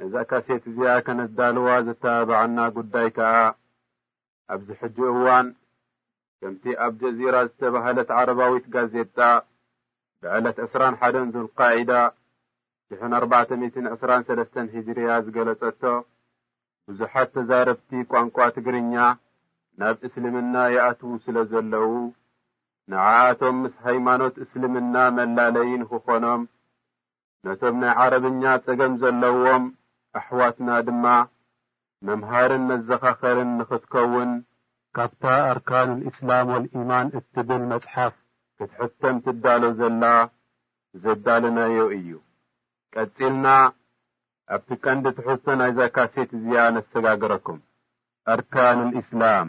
ነዛ ካሴት እዚኣ ከነዳልዋ ዘተባብዓና ጉዳይ ከኣ፣ ኣብዚ ሕጂ እዋን ከምቲ ኣብ ጀዚራ ዝተባህለት ዓረባዊት ጋዜጣ ብዕለት ዕስራን ሓደን ዙልቃዒዳ ሽሕን ኣርባዕተ ሚእትን ዕስራን ሰለስተን ሂጅርያ ዝገለጸቶ፣ ብዙሓት ተዛረብቲ ቋንቋ ትግርኛ ናብ እስልምና ይኣትዉ ስለ ዘለዉ፣ ንዓኣቶም ምስ ሃይማኖት እስልምና መላለዪ ንክኾኖም ነቶም ናይ ዓረብኛ ጸገም ዘለዎም ኣሕዋትና ድማ መምሃርን መዘኻኸርን ንኽትከውን፣ ካብታ ኣርካኑል ኢስላም ወልኢማን እትብል መጽሓፍ ክትሕተም ትዳሎ ዘላ ዘዳለናዮ እዩ። ቀጺልና ኣብቲ ቀንዲ ትሕዝቶ ናይዛ ካሴት እዚኣ ነሰጋግረኩም። ኣርካኑል ኢስላም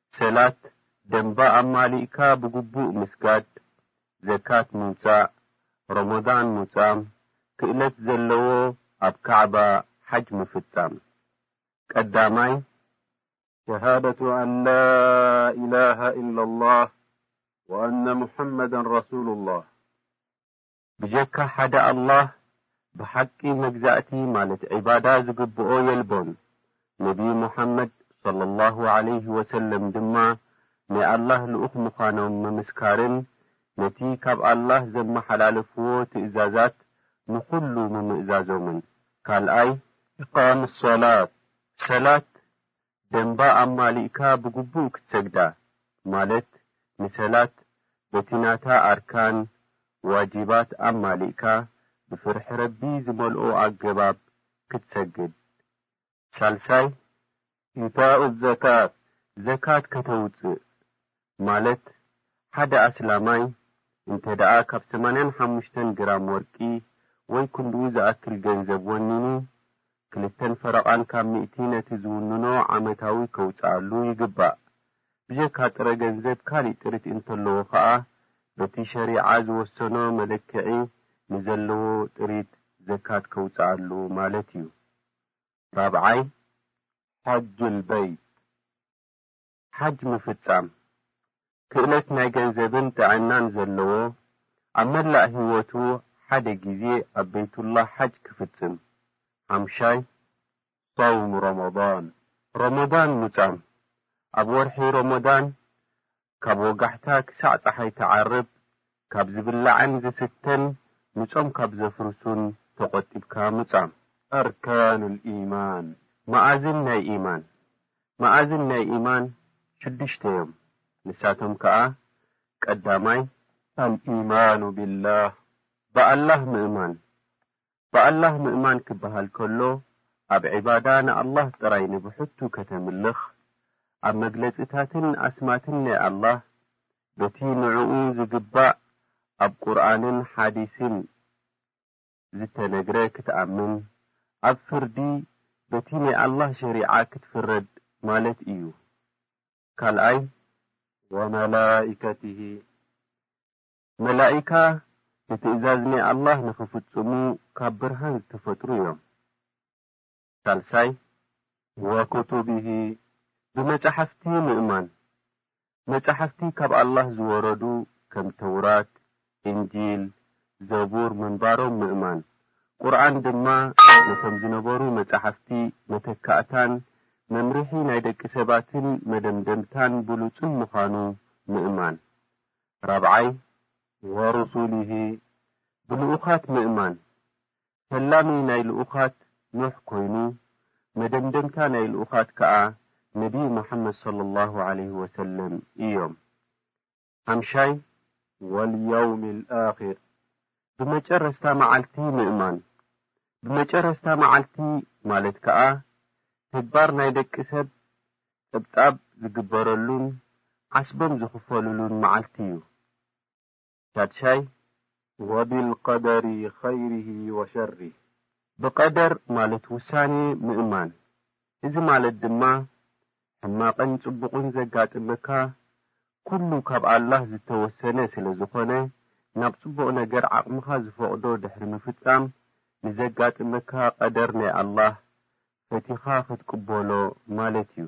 ሰላት ደምባ ኣማሊእካ ብግቡእ ምስጋድ፣ ዘካት ምውጻእ፣ ሮሞዳን ሙጻም፣ ክእለት ዘለዎ ኣብ ካዕባ ሓጅ ምፍጻም። ቀዳማይ። ሸሃደቱ ኣን ላኢላሃ ኢላላህ ወኣነ ሙሓመደን ረሱሉላህ። ብጀካ ሓደ ኣላህ ብሓቂ መግዛእቲ ማለት ዒባዳ ዝግብኦ የልቦን፣ ነቢ ሙሓመድ ሶለሏሁ ዓለይሂ ወሰለም ድማ ናይ ኣላህ ልኡኽ ምዃኖም ምምስካርን ነቲ ካብ ኣላህ ዘመሓላለፍዎ ትእዛዛት ንኹሉ ምምእዛዞምን። ካልኣይ። ኢቃመ ሶላት፣ ሰላት ደንባ ኣማሊእካ ብግቡእ ክትሰግዳ ማለት ንሰላት በቲ ናታ ኣርካን፣ ዋጂባት፣ ኣማሊእካ ብፍርሒ ረቢ ዝመልኦ ኣገባብ ክትሰግድ። ሳልሳይ። ኢታኡ ዘካት፣ ዘካት ከተውጽእ ማለት ሓደ ኣስላማይ እንተድኣ ካብ ሰማንያን ሓሙሽተን ግራም ወርቂ ወይ ክንድኡ ዝኣክል ገንዘብ ወኒኑ፣ ክልተን ፈረቓን ካብ ሚእቲ ነቲ ዝውንኖ ዓመታዊ ከውጽኣሉ ይግባእ። ብጀካ ጥረ ገንዘብ ካሊእ ጥሪት እንተለዎ ከኣ በቲ ሸሪዓ ዝወሰኖ መለክዒ ንዘለዎ ጥሪት ዘካት ከውጽኣሉ ማለት እዩ። ራብዓይ፣ ሓጁል በይት። ሓጅ ምፍጻም፣ ክእለት ናይ ገንዘብን ጥዕናን ዘለዎ ኣብ መላእ ህይወቱ ሓደ ግዜ ኣብ በይቱላህ ሓጅ ክፍጽም። ሓምሻይ፣ ሶውም ሮሞዳን፣ ሮሞዳን ሙጻም፣ ኣብ ወርሒ ሮሞዳን ካብ ወጋሕታ ክሳዕ ጸሓይ ትዓርብ ካብ ዝብላዕን ዝስተን ንጾም ካብ ዘፍርሱን ተቖጢብካ ምጻም። ኣርካኑል ኢማን፣ መኣዝን ናይ ኢማን፣ መኣዝን ናይ ኢማን ሽዱሽተ ዮም፣ ንሳቶም ከኣ፣ ቀዳማይ፣ ኣልኢማኑ ቢላህ፣ ብኣላህ ምእማን፣ ብኣላህ ምእማን ክበሃል ከሎ፣ ኣብ ዒባዳ ንኣላህ ጥራይ ንብሕቱ ከተምልኽ፣ ኣብ መግለጺታትን ኣስማትን ናይ ኣላህ፣ በቲ ንዕኡ ዝግባእ ኣብ ቁርኣንን ሓዲስን፣ ዝተነግረ ክትኣምን ኣብ ፍርዲ በቲ ናይ ኣላህ ሸሪዓ ክትፍረድ ማለት እዩ ካልኣይ ወመላኢከቲሂ መላኢካ ንትእዛዝ ናይ ኣላህ ንኽፍፅሙ ካብ ብርሃን ዝተፈጥሩ እዮም ሳልሳይ፣ ወኩቱቢሂ፣ ብመጻሕፍቲ ምእማን፣ መጻሕፍቲ ካብ ኣላህ ዝወረዱ ከም ተውራት፣ እንጂል፣ ዘቡር ምንባሮም ምእማን፣ ቁርኣን ድማ ነቶም ዝነበሩ መጻሕፍቲ መተካእታን መምርሒ ናይ ደቂ ሰባትን መደምደምታን ብሉጽን ምዃኑ ምእማን፣ ራብዓይ፣ ወሩሱሊሂ፣ ብልኡኻት ምእማን፣ ፈላሚ ናይ ልኡኻት ኑሕ ኮይኑ፣ መደምደምታ ናይ ልኡኻት ከኣ ነብዩ መሓመድ ሰለላሁ ዓለይሂ ወሰለም እዮም። ሓምሻይ። ወልየውሚል ኣኺር፣ ብመጨረስታ መዓልቲ ምእማን፣ ብመጨረስታ መዓልቲ ማለት ከኣ ተግባር ናይ ደቂ ሰብ ጸብጻብ ዝግበረሉን ዓስቦም ዝኽፈልሉን መዓልቲ'ዩ። ሻድሻይ፣ ወቢልቀደሪ ኸይሪሂ ወሸሪሂ፣ ብቐደር ማለት ውሳኔ ምእማን፣ እዚ ማለት ድማ ሕማቕን ጽቡቕን ዘጋጥመካ ኩሉ ካብ ኣላህ ዝተወሰነ ስለ ዝኾነ ናብ ጽቡቕ ነገር ዓቕምኻ ዝፈቕዶ ድሕሪ ምፍጻም ንዘጋጥመካ ቀደር ናይ ኣላህ ፈቲኻ ክትቅበሎ ማለት እዩ።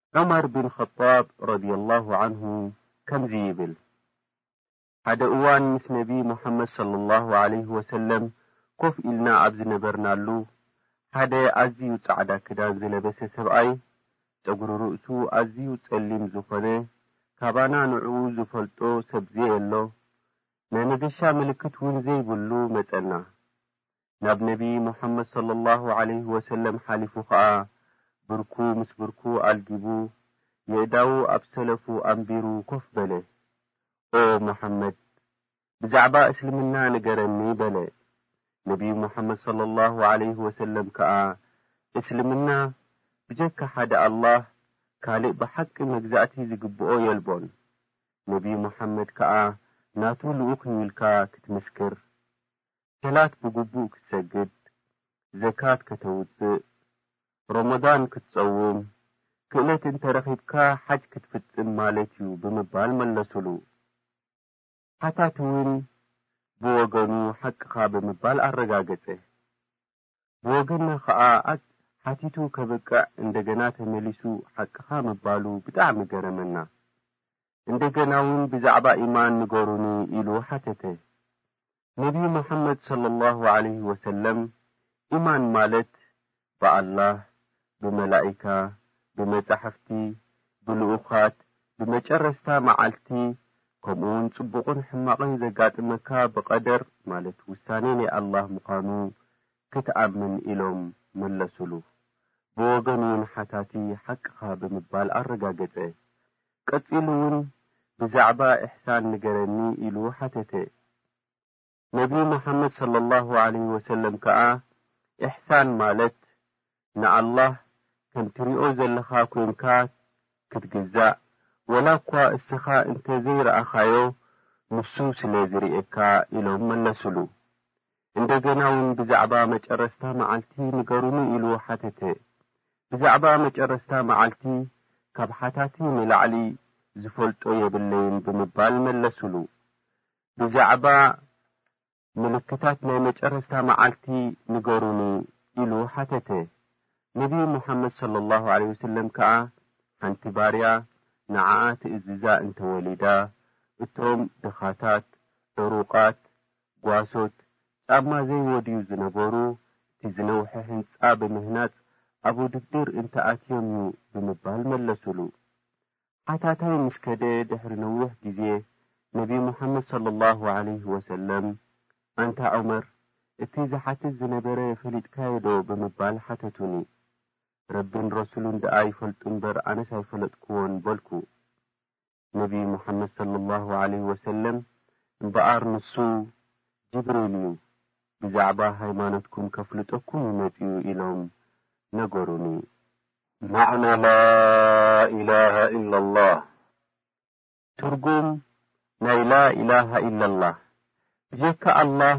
ዑመር ቢን ኸጣብ ረዲየላሁ ዓንሁ ከምዚ ይብል፣ ሓደ እዋን ምስ ነቢ ሙሓመድ ሰለላሁ ዓለይሂ ወሰለም ኮፍ ኢልና ኣብ ዝነበርናሉ፣ ሓደ ኣዝዩ ጻዕዳ ክዳን ዝለበሰ ሰብኣይ፣ ጸጉሪ ርእሱ ኣዝዩ ጸሊም ዝኾነ፣ ካባና ንዕኡ ዝፈልጦ ሰብ ዘየሎ፣ ናይ መገሻ ምልክት እውን ዘይብሉ መጸና። ናብ ነቢዪ ሙሓመድ ሶለሏሁ ዓለይሂ ወሰለም ሓሊፉ ኸኣ ብርኩ ምስ ብርኩ ኣልጊቡ የእዳዉ ኣብ ሰለፉ ኣንቢሩ ኮፍ በለ። ኦ ሙሓመድ! ብዛዕባ እስልምና ንገረኒ በለ። ነቢዪ ሙሓመድ ሶለሏሁ ዓለይሂ ወሰለም ከኣ እስልምና ብጀካ ሓደ ኣላህ ካልእ ብሓቂ መግዛእቲ ዝግብኦ የልቦን። ነቢዪ ሙሓመድ ከኣ ናቱ ልኡኽ እዩ ኢልካ ክትምስክር ሰላት ብግቡእ ክትሰግድ፣ ዘካት ከተውጽእ፣ ሮሞዳን ክትጸውም፣ ክእለት እንተረኺብካ ሓጅ ክትፍጽም ማለት'ዩ ብምባል መለሱሉ። ሓታቲ'ውን ብወገኑ ሓቅኻ ብምባል ኣረጋገጸ። ብወገና ከኣ ኣት ሓቲቱ ከብቅዕ እንደገና ተመሊሱ ሓቅኻ ምባሉ ብጣዕሚ ገረመና እንደገና ውን ብዛዕባ ኢማን ንገሩኒ ኢሉ ሓተተ ነብዩ መሓመድ ሰለሏሁ ዓለይሂ ወሰለም ኢማን ማለት ብኣላህ ብመላኢካ፣ ብመጻሕፍቲ፣ ብልኡኻት፣ ብመጨረስታ መዓልቲ፣ ከምኡውን ጽቡቕን ሕማቕን ዘጋጥመካ ብቐደር ማለት ውሳኔ ናይ ኣላህ ምዃኑ ክትኣምን ኢሎም መለሱሉ። ብወገኑውን ሓታቲ ሓቅኻ ብምባል ኣረጋገጸ። ቀጺሉውን ብዛዕባ ኢሕሳን ንገረኒ ኢሉ ሓተተ። ነብዩ መሓመድ ሰለላሁ ዓለይሂ ወሰለም ከኣ ኢሕሳን ማለት ንኣላህ ከም ትሪኦ ዘለኻ ኮይንካ ክትግዛእ ወላኳ እስኻ እንተ ዘይረኣኻዮ ንሱ ስለ ዝሪኤካ ኢሎም መለሱሉ። እንደገና ውን ብዛዕባ መጨረስታ መዓልቲ ንገሩኒ ኢሉ ሓተተ። ብዛዕባ መጨረስታ መዓልቲ ካብ ሓታቲ ንላዕሊ ዝፈልጦ የብለይን ብምባል መለሱሉ። ብዛዕባ ምልክታት ናይ መጨረስታ መዓልቲ ንገሩኒ ኢሉ ሓተተ። ነብዩ ሙሓመድ ሰለላሁ ዓለይሂ ወሰለም ከኣ ሓንቲ ባርያ ንዓኣ ትእዝዛ እንተ ወሊዳ፣ እቶም ድኻታት፣ ዕሩቓት፣ ጓሶት፣ ጫማ ዘይወድዩ ዝነበሩ እቲ ዝነውሐ ህንጻ ብምህናጽ ኣብ ውድድር እንተ ኣትዮም'ዩ ብምባል መለሱሉ። ሓታታይ ምስ ከደ ድሕሪ ነዊሕ ግዜ ነብዩ ሙሓመድ ሰለሏሁ ዓለይሂ ወሰለም ኣንታ ዑመር እቲ ዝሓትት ዝነበረ ፈሊጥካዮ ዶ ብምባል ሓተቱኒ ረብን ረሱሉን ድኣ ይፈልጡ እምበር ኣነስ ኣይፈለጥክዎን በልኩ ነብዩ ሙሓመድ ሰለሏሁ ዓለይሂ ወሰለም እምበኣር ንሱ ጅብሪል እዩ ብዛዕባ ሃይማኖትኩም ከፍልጠኩም እዩ መጺኡ ኢሎም ነገሩኒ። ማዕና ላኢላሃ ኢላላህ፣ ትርጉም ናይ ላኢላሃ ኢላላህ፣ ብጀካ ኣላህ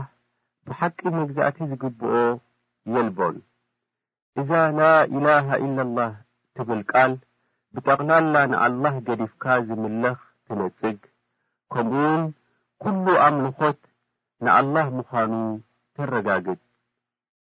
ብሓቂ መግዛእቲ ዝግብኦ የልቦን። እዛ ላኢላሃ ኢላላህ ትብል ቃል ብጠቕላላ ንኣላህ ገዲፍካ ዝምለኽ ትነጽግ፣ ከምኡ'ውን ኩሉ ኣምልኾት ንኣላህ ምዃኑ ተረጋግጽ።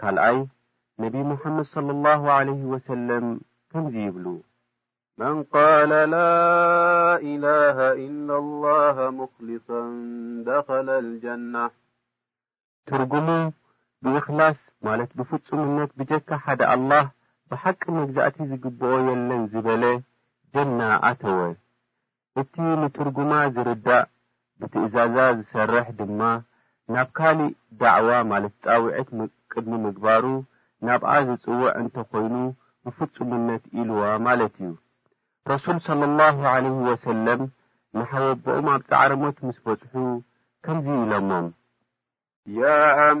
ካልኣይ ነቢ ሙሓመድ ሰለላሁ ዓለይሂ ወሰለም ከምዚ ይብሉ። መን ቃለ ላኢላሃ ኢለላህ ሙኽሊሰን ደኸለል ጀናህ። ትርጉሙ ብእኽላስ ማለት ብፍጹምነት ብጀካ ሓደ ኣላህ ብሓቂ መግዛእቲ ዝግብኦ የለን ዝበለ ጀና ኣተወ። እቲ ንትርጉማ ዝርዳእ ብትእዛዛ ዝሰርሕ ድማ ናብ ካልእ ዳዕዋ ማለት ጻውዒት ቅድሚ ምግባሩ ናብኣ ዝጽውዕ እንተ ኾይኑ ብፍጹምነት ኢሉዋ ማለት እዩ። ረሱል ሰለላሁ ዓለይሂ ወሰለም ንሓወቦኦም ኣብ ጻዕረ ሞት ምስ በጽሑ ከምዚ ኢሎሞም። ያኣም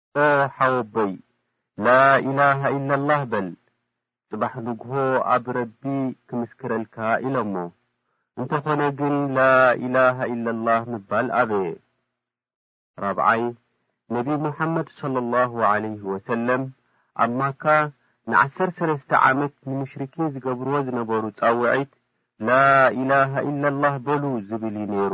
ኣህ ሓወቦይ ላኢላሃ ኢላላህ በል ጽባሕ ንግሆ ኣብ ረቢ ክምስክረልካ ኢለሞ እንተኾነ ግን ላኢላሃ ኢላላህ ምባል ኣበየ ራብዓይ ነቢ ሙሓመድ ሰለሏሁ ዓለይሂ ወሰለም ኣብ ማካ ንዓሰርተ ሰለስተ ዓመት ንሙሽሪኪን ዝገብርዎ ዝነበሩ ጻውዒት ላኢላሃ ኢላላህ በሉ ዝብል እዩ ነይሩ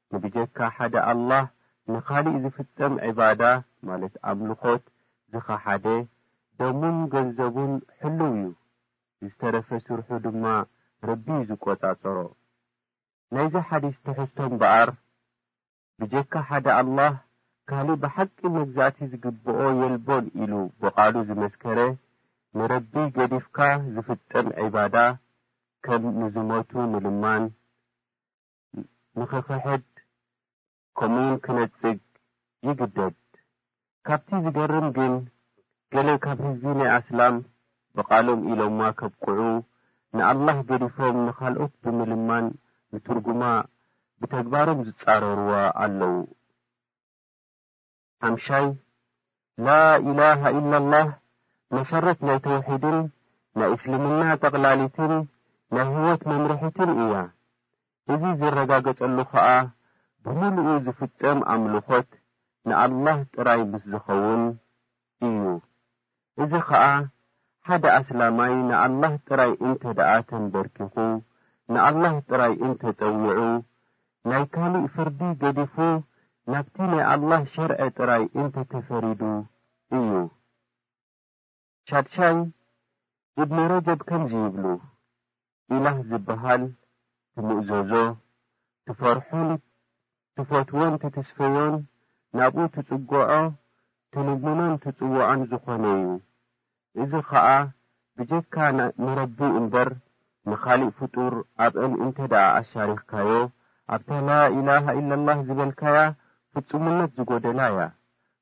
ንብጀካ ሓደ ኣላህ ንኻሊእ ዝፍጸም ዒባዳ ማለት ኣምልኾት ዝኸሓደ፣ ደሙን ገንዘቡን ሕሉው እዩ፣ ዝተረፈ ስርሑ ድማ ረቢ እዩ ዝቆጻጸሮ። ናይዚ ሓዲስ ትሕዝቶ እምበኣር፣ ብጀካ ሓደ ኣላህ ካሊእ ብሓቂ መግዛእቲ ዝግብኦ የልቦን ኢሉ ብቓሉ ዝመስከረ፣ ንረቢ ገዲፍካ ዝፍጸም ዒባዳ ከም ንዝሞቱ ምልማን፣ ንኽኽሕድ ከምኡውን ክነጽግ ይግደድ። ካብቲ ዝገርም ግን ገለ ካብ ህዝቢ ናይ ኣስላም ብቓሎም ኢሎማ ከብቅዑ ንኣላህ ገዲፎም ንኻልኦት ብምልማን ዝትርጉማ ብተግባሮም ዝጻረሩዋ ኣለዉ። ሓምሻይ፣ ላኢላሃ ኢላላህ መሰረት ናይ ተውሒድን ናይ እስልምና ጠቕላሊትን ናይ ህይወት መምርሒትን እያ። እዚ ዝረጋገጸሉ ከኣ ብምሉኡ ዝፍጸም ኣምልኾት ንኣላህ ጥራይ ምስ ዝኸውን እዩ። እዚ ኸኣ ሓደ ኣስላማይ ንኣላህ ጥራይ እንተ ደኣ ተምበርኪኹ፣ ንኣላህ ጥራይ እንተ ጸዊዑ፣ ናይ ካልእ ፍርዲ ገዲፉ ናብቲ ናይ ኣላህ ሸርዐ ጥራይ እንተ ተፈሪዱ እዩ። ሻድሻይ፣ ኢብኒ ረጀብ ከምዚ ይብሉ፣ ኢላህ ዝብሃል ትምእዘዞ፣ ትፈርሖን ትፈትዎን ትትስፈዮን ናብኡ ትጽግዖ ትልምኖን ትጽውዖን ዝኾነ'ዩ። እዚ ኸኣ ብጀካ ንረቢ እምበር ንኻሊእ ፍጡር ኣብእን እንተድኣ ኣሻሪኽካዮ ኣብታ ላኢላሃ ኢለላህ ዝበልካያ ፍጹምነት ዝጎደላ'ያ።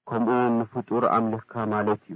ከምኡ'ውን ንፍጡር ኣምሊኽካ ማለት'ዩ።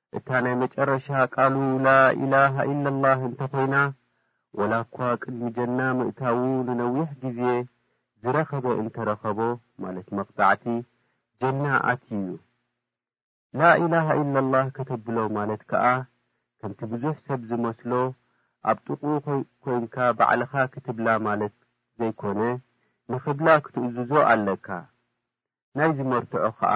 እታ ናይ መጨረሻ ቃሉ ላኢላሃ ኢለላህ እንተኾይና ወላኳ ቅድሚ ጀና ምእታዉ ንነዊሕ ግዜ ዝረኸበ እንተረኸቦ ማለት መቅጻዕቲ ጀና ኣትዩ እዩ። ላኢላሃ ኢለላህ ከተብሎ ማለት ከኣ ከምቲ ብዙሕ ሰብ ዝመስሎ ኣብ ጥቅኡ ኮይንካ ባዕልኻ ክትብላ ማለት ዘይኮነ ንኽብላ ክትእዝዞ ኣለካ ናይዚ መርትዖ ከኣ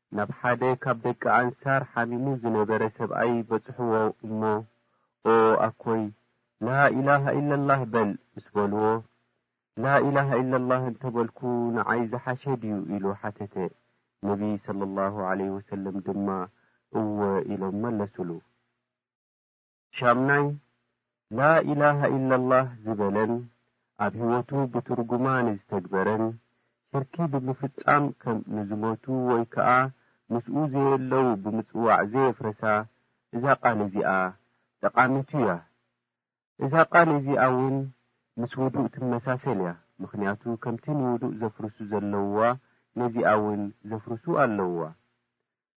ናብ ሓደ ካብ ደቂ ኣንሳር ሓሚሙ ዝነበረ ሰብኣይ በጽሑዎ እሞ ኦዎ ኣኮይ ላኢላሃ ኢለላህ በል ምስ በሉዎ ላኢላሃ ኢለላህ እንተበልኩ ንዓይ ዝሓሸ ድዩ ኢሉ ሓተተ ነብይ ሰለላሁ ዓለይሂ ወሰለም ድማ እወ ኢሎም መለሱሉ። ሻምናይ፣ ላኢላሃ ኢላላህ ዝበለን ኣብ ህይወቱ ብትርጉማ ንዝተግበረን ሽርኪ ብምፍጻም ከም ንዝሞቱ ወይ ከኣ ምስኡ ዘየለዉ ብምጽዋዕ ዘየፍረሳ እዛ ቃል እዚኣ ጠቓሚት'ያ። እዛ ቃል እዚኣ'ውን ምስ ውዱእ ትመሳሰል'ያ፣ ምኽንያቱ ከምቲ ንውዱእ ዘፍርሱ ዘለዉዋ ነዚኣ'ውን ዘፍርሱ ኣለዉዋ።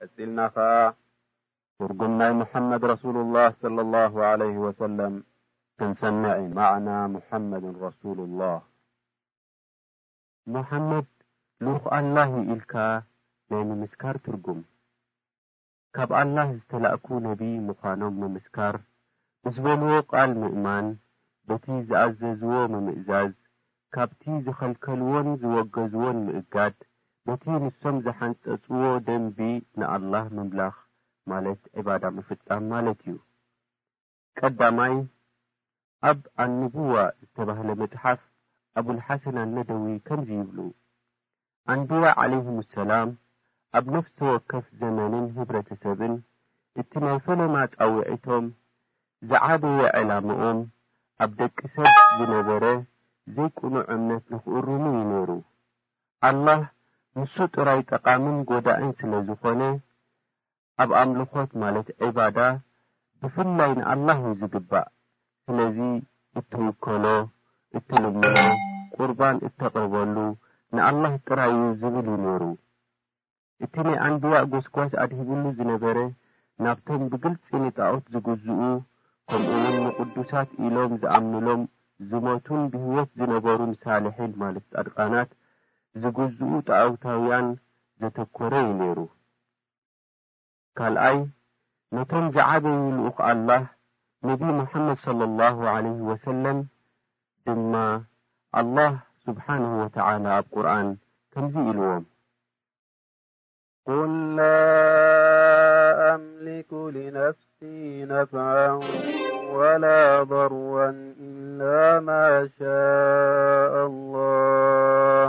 ቀጺልና ከኣ ትርጉም ናይ ሙሐመድ ረሱሉላህ ሰለላሁ ዓለይሂ ወሰለም ክንሰምዕ ኢና። ማዕና ሙሐመድን ረሱሉላህ። ሙሐመድ ልኡኽ ኣላህ እዩ ኢልካ ናይ ምምስካር ትርጉም፣ ካብ ኣላህ ዝተላእኩ ነቢይ ምዃኖም ምምስካር፣ ምስ በልዎ ቃል ምእማን፣ በቲ ዝኣዘዝዎ ምምእዛዝ፣ ካብቲ ዝኸልከልዎን ዝወገዝዎን ምእጋድ፣ በቲ ንሶም ዝሓንጸጽዎ ደንቢ ንኣላህ ምምላኽ ማለት ዒባዳ ምፍጻም ማለት እዩ። ቀዳማይ፣ ኣብ ኣንኑቡዋ ዝተባህለ መጽሓፍ ኣቡልሓሰን ኣልነደዊ ከምዚ ይብሉ፣ ኣንብያ ዓለይሂሙ ሰላም ኣብ ነፍሰ ወከፍ ዘመንን ህብረተሰብን እቲ ናይ ፈለማ ጻውዒቶም ዝዓበየ ዕላምኦም ኣብ ደቂ ሰብ ዝነበረ ዘይቅኑዕ እምነት ንኽእርሙ እዩ ነይሩ። ኣላህ ንሱ ጥራይ ጠቓምን ጎዳእን ስለ ዝኾነ ኣብ ኣምልኾት ማለት ዒባዳ ብፍላይ ንኣላህ እዩ ዝግባእ ስለዚ እትውከሎ እትልምኖ ቁርባን እተቅርበሉ ንኣላህ ጥራይ እዩ ዝብል እዩ ኔሩ እቲ ናይ ኣንብያ ጎስጓስ ኣድሂብሉ ዝነበረ ናብቶም ብግልጺ ንጣኦት ዝግዝኡ ከምኡውን ንቅዱሳት ኢሎም ዝኣምንሎም ዝሞቱን ብህይወት ዝነበሩን ሳልሒን ማለት ጻድቃናት ዝግዝኡ ጣኦታውያን ዘተኮረ እዩ ኔሩ ካልኣይ፣ ነቶም ዝዓበዩ ልኡኽ ኣላህ ነቢይ ሙሓመድ ሰለላሁ ዓለይሂ ወሰለም ድማ ኣላህ ሱብሓነሁ ወተዓላ ኣብ ቁርኣን ከምዚ ኢልዎም። ቁል ላ ኣምሊኩ ሊነፍሲ ነፍዐን ወላ ضረን ኢላ ማ ሻእ ኣላህ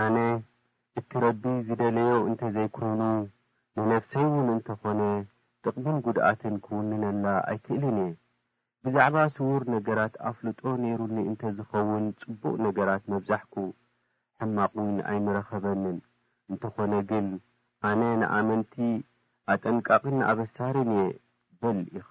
ኣነ እቲ ረቢ ዝደለዮ እንተ ዘይኮይኑ ንነፍሰይ ውን እንተ ኾነ ጥቕምን ጉድኣትን ክውንነላ ኣይክእልን እየ። ብዛዕባ ስዉር ነገራት ኣፍልጦ ነይሩኒ እንተ ዝኸውን ጽቡቕ ነገራት መብዛሕኩ ሕማቕ ውን ኣይምረኸበንን። እንተ ኾነ ግን ኣነ ንኣመንቲ ኣጠንቃቕን ኣበሳርን እየ በል ኢኻ።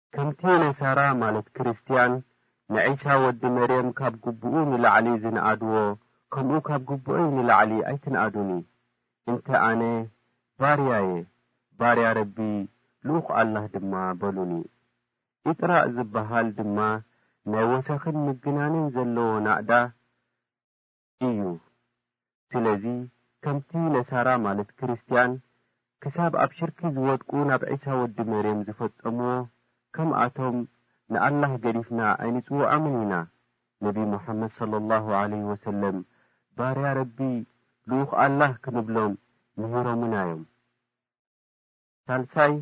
ከምቲ ነሳራ ማለት ክርስትያን ንዒሳ ወዲ መርየም ካብ ግቡኡ ንላዕሊ ዝንኣድዎ ከምኡ ካብ ግቡኤይ ንላዕሊ ኣይትንኣዱኒ እንተ ኣነ ባርያየ ባርያ ረቢ ልኡኽ ኣላህ ድማ በሉኒ ኢጥራእ ዝብሃል ድማ ናይ ወሰኽን ምግናንን ዘለዎ ናእዳ እዩ። ስለዚ ከምቲ ነሳራ ማለት ክርስትያን ክሳብ ኣብ ሽርኪ ዝወድቁ ናብ ዒሳ ወዲ መርየም ዝፈጸምዎ ከምኣቶም ንኣላህ ገዲፍና ኣይንጽውዖምን ኢና። ነቢ ሙሓመድ ሰለሏሁ ዓለይሂ ወሰለም ባርያ ረቢ ልኡኽ ኣላህ ክንብሎም ምሂሮሙና'ዮም። ሳልሳይ፣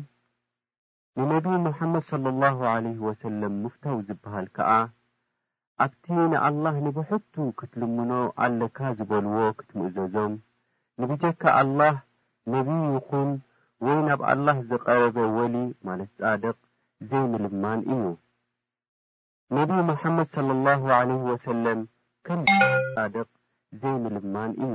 ንነብዪ ሙሓመድ ሰለላሁ ዓለይሂ ወሰለም ምፍታው ዝበሃል ከኣ ኣብቲ ንኣላህ ንብሕቱ ክትልምኖ ኣለካ ዝበልዎ ክትምእዘዞም፣ ንብጀካ ኣላህ ነብዪ ይኹን ወይ ናብ ኣላህ ዝቐረበ ወሊ ማለት ጻድቕ ዘይምልማን እዩ። ነብዪ ሙሓመድ ሰለላሁ ዓለይሂ ወሰለም ከም ጻድቕ ዘይምልማን እዩ።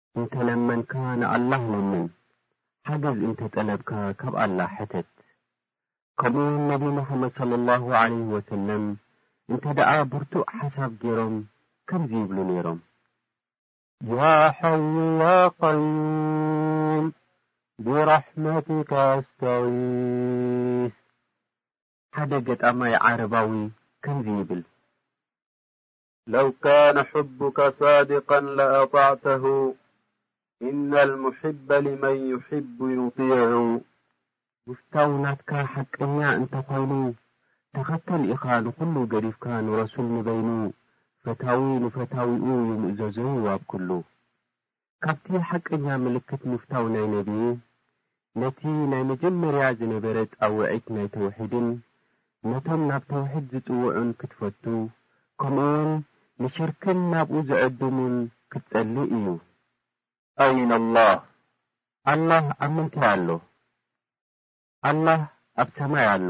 እንተ ለመንካ ንኣላህ ለምን፣ ሓገዝ እንተ ጠለብካ ካብ ኣላህ ሕተት። ከምኡ'ውን ነብዪ ሙሓመድ ሰለላሁ ዓለይሂ ወሰለም እንተ ደኣ ብርቱዕ ሓሳብ ገይሮም ከምዚ ይብሉ ነይሮም። ያ ሓዩ ያ ቀዩም ብረሕመቲከ ኣስተጊስ። ሓደ ገጣማይ ዓረባዊ ከምዚ ይብል። ለው ካነ ሑቡካ ሳድቀን ለኣጣዕተሁ ኢነ ልሙሒበ ሊመን ዩሒቡ ዩጢዑ። ምፍታው ናትካ ሓቀኛ እንተ ኮይኑ ተኸተል ኢኻ ንኹሉ ገዲፍካ ንረሱል ንበይኑ ፈታዊ ንፈታዊኡ ይምእዘዞ ዩ ኣብ ኩሉ። ካብቲ ሓቀኛ ምልክት ምፍታው ናይ ነብዪ፣ ነቲ ናይ መጀመርያ ዝነበረ ጻውዒት ናይ ተውሒድን ነቶም ናብ ተውሒድ ዝጽውዑን ክትፈቱ ከምኡውን ንሽርክን ናብኡ ዝዕድሙን ክትጸሊ እዩ። ኣይነ ኣላህ፣ ኣላህ ኣብ ምንታይ ኣሎ? ኣላህ ኣብ ሰማይ ኣሎ።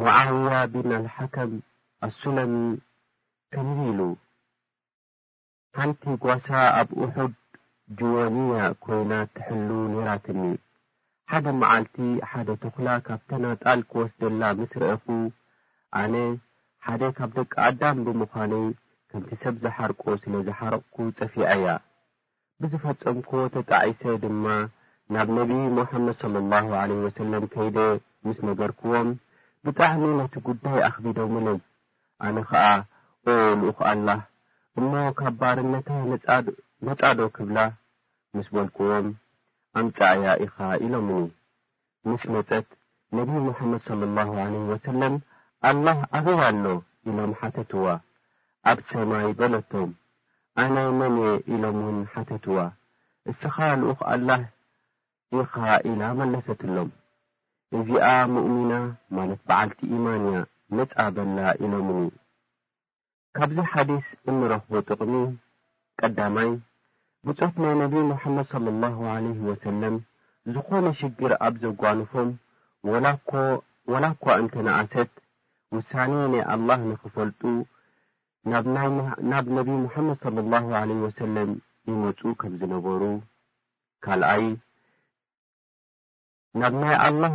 ሙዓውያ ቢን ኣልሓከም ኣሱለሚ ከምዚ ኢሉ፣ ሓንቲ ጓሳ ኣብ ኡሑድ ጁወንያ ኮይና ትሕሉ ኔራትኒ። ሓደ መዓልቲ ሓደ ቶኽላ ካብቲ ናጣል ክወስደላ ምስ ረኤኹ፣ ኣነ ሓደ ካብ ደቂ ኣዳም ብምዃነይ ከምቲ ሰብ ዝሓርቆ ስለ ዝሓረቕኩ ጸፊዐያ። ብዝፈጸምክዎ ተጣዒሰ ድማ ናብ ነብዪ ሙሓመድ ሰለሏሁ ዓለይሂ ወሰለም ከይደ ምስ ነገርክዎም ብጣዕሚ ነቲ ጉዳይ ኣኽቢዶምለይ። ኣነ ኸኣ ኦ ልኡኽ ኣላህ! እሞ ካብ ባርነታ ነጻ ዶ ክብላ? ምስ በልክዎም ኣምጽኣያ ኢኻ ኢሎምኒ። ምስ መጸት፣ ነብዩ ሙሓመድ ሰለላሁ ዓለይሂ ወሰለም፣ ኣላህ ኣበይ ኣሎ? ኢሎም ሓተትዋ። ኣብ ሰማይ በለቶም። ኣነ መን'የ? ኢሎም'ውን ሓተትዋ። እስኻ ልኡኽ ኣላህ ኢኻ ኢላ መለሰትሎም። እዚኣ ሙእሚና ማለት በዓልቲ ኢማን'ያ፣ ነጻ በላ ኢሎምኒ። ካብዚ ሓዲስ እንረኽቦ ጥቕሚ፣ ቀዳማይ፣ ብጾት ናይ ነብዪ ሙሓመድ ሰለላሁ ዓለይሂ ወሰለም ዝኾነ ሽግር ኣብ ዘጓንፎም ወላኮ ወላኳ እንተነኣሰት ውሳኔ ናይ ኣላህ ንኽፈልጡ ናብ ናይ ናብ ነብዪ ሙሓመድ ሰለላሁ ዓለይሂ ወሰለም ይመጹ ከም ዝነበሩ፣ ካልኣይ፣ ናብ ናይ ኣላህ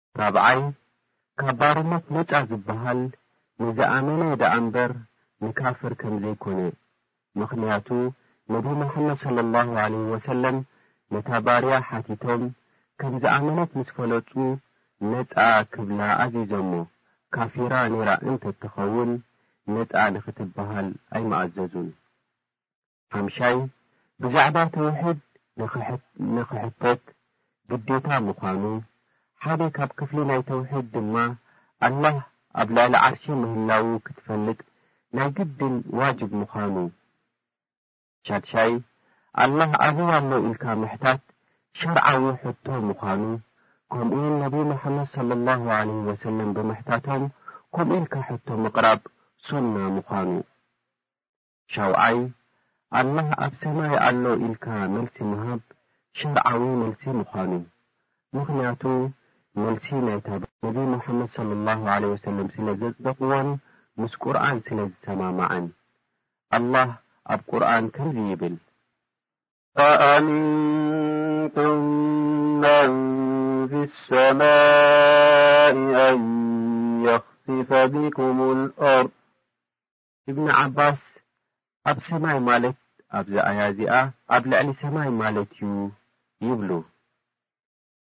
ራብዓይ፣ ካብ ባርነት ነጻ ዝበሃል ንዝኣመነ ደኣምበር ንካፍር ከምዘይኮነ፣ ምኽንያቱ ነቢ ሙሓመድ ሰለላሁ ዓለይሂ ወሰለም ነታ ባርያ ሓቲቶም ከምዝኣመነት ምስ ፈለጡ ነጻ ክብላ ኣዚዞሞ፣ ካፊራ ኔራ እንተትኸውን ነጻ ንኽትበሃል ኣይምኣዘዙን። ሓምሻይ፣ ብዛዕባ ተውሒድ ንኽሕተት ግዴታ ምዃኑ፣ ሓደ ካብ ክፍሊ ናይ ተውሒድ ድማ ኣላህ ኣብ ልዕሊ ዓርሺ ምህላዉ ክትፈልጥ ናይ ግድን ዋጅብ ምዃኑ፣ ሻድሻይ፣ ኣላህ ኣበይ ኣሎ ኢልካ ምሕታት ሸርዓዊ ሕቶ ምዃኑ፣ ከምኡውን ነብዪ መሓመድ ሰለላሁ ዓለይሂ ወሰለም ብምሕታቶም ከምኡ ኢልካ ሕቶ ምቕራብ ሱና ምዃኑ። ሻውዓይ፣ ኣላህ ኣብ ሰማይ ኣሎ ኢልካ መልሲ ምሃብ ሸርዓዊ መልሲ ምዃኑ። ምኽንያቱ መልሲ ናይታ ነቢ ሙሓመድ ሰለላሁ ዓለይሂ ወሰለም ስለ ዘጽደቕዎን ምስ ቁርኣን ስለ ዝሰማማዕን። ኣላህ ኣብ ቁርኣን ከምዚ ይብል። ኣኣሚንቱም መን ፊሰማኢ ኣን የኽሲፈ ቢኩሙል ኣርድ ኢብን ዓባስ፣ ኣብ ሰማይ ማለት ኣብዛ ኣያ እዚኣ ኣብ ልዕሊ ሰማይ ማለት'ዩ ይብሉ።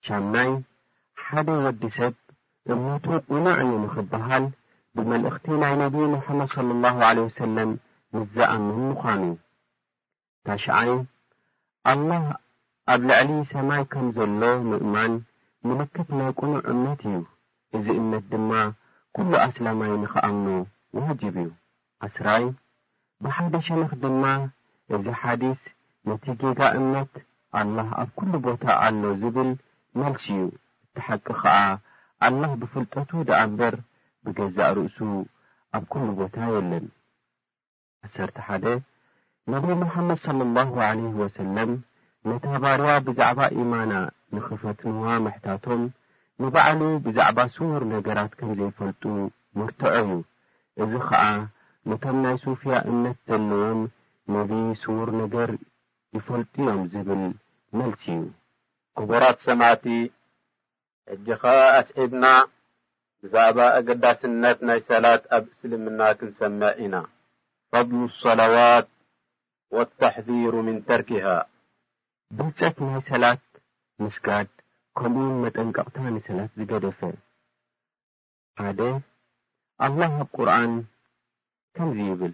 ሻምናይ፣ ሓደ ወዲ ሰብ እምነቱ ቅኑዕ'ዩ ንኽበሃል ብመልእኽቲ ናይ ነብዩ ሙሓመድ ሰለላሁ ዓለይሂ ወሰለም ምስ ዝኣምን ምዃኑ'ዩ። ታሽዓይ፣ ኣላህ ኣብ ልዕሊ ሰማይ ከም ዘሎ ምእማን ምልክት ናይ ቅኑዕ እምነት እዩ፣ እዚ እምነት ድማ ኩሉ ኣስላማይ ንኽኣምኖ ዋጅብ እዩ። ዓስራይ፣ ብሓደ ሸነኽ ድማ እዚ ሓዲስ ነቲ ጌጋ እምነት ኣላህ ኣብ ኩሉ ቦታ ኣሎ ዝብል መልሲ እዩ፣ እቲ ሓቂ ኸኣ ኣላህ ብፍልጠቱ ደኣ'ምበር ብገዛእ ርእሱ ኣብ ኩሉ ቦታ የለን። ዓሰርተ ሓደ፣ ነብዩ ሙሓመድ ሰለላሁ ዓለይሂ ወሰለም ነታ ባርያ ብዛዕባ ኢማና ንኽፈትኑዋ ምሕታቶም ንባዕሉ ብዛዕባ ስዉር ነገራት ከም ዘይፈልጡ መርትዖ'ዩ። እዚ ኸኣ ነቶም ናይ ሱፍያ እምነት ዘለዎም ነብዪ ስዉር ነገር ይፈልጡ'ዮም ዝብል መልሲ'ዩ። ክቡራት ሰማዕቲ ሕጂ ከኣ ኣስዒብና ብዛዕባ ኣገዳስነት ናይ ሰላት ኣብ እስልምና ክንሰምዕ ኢና። ፈድሉ ሰላዋት ወተሕዚሩ ምን ተርኪሃ። ብልጸት ናይ ሰላት ምስጋድ ከምኡውን መጠንቀቕታ ንሰላት ዝገደፈ። ሓደ፣ ኣላህ ኣብ ቁርኣን ከምዚ ይብል።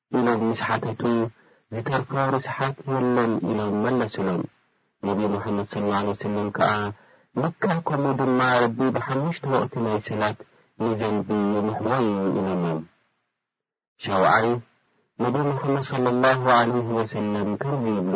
ኢሎም ምስ ሓተቱ፣ ዝተርፎ ርስሓት የለን ኢሎም መለሱሎም። ነቢ ሙሓመድ ሰለላሁ ዓለይሂ ወሰለም ከኣ፣ ልክዕ ከምኡ ድማ ረቢ ብሓሙሽተ ወቕቲ ናይ ሰላት ንዘንቢ ይምሕዎ እዩ ኢሎሞም። ሻውዓይ፣ ነቢ ሙሓመድ ሰለላሁ ዓለይሂ ወሰለም ከምዚ ይብሉ።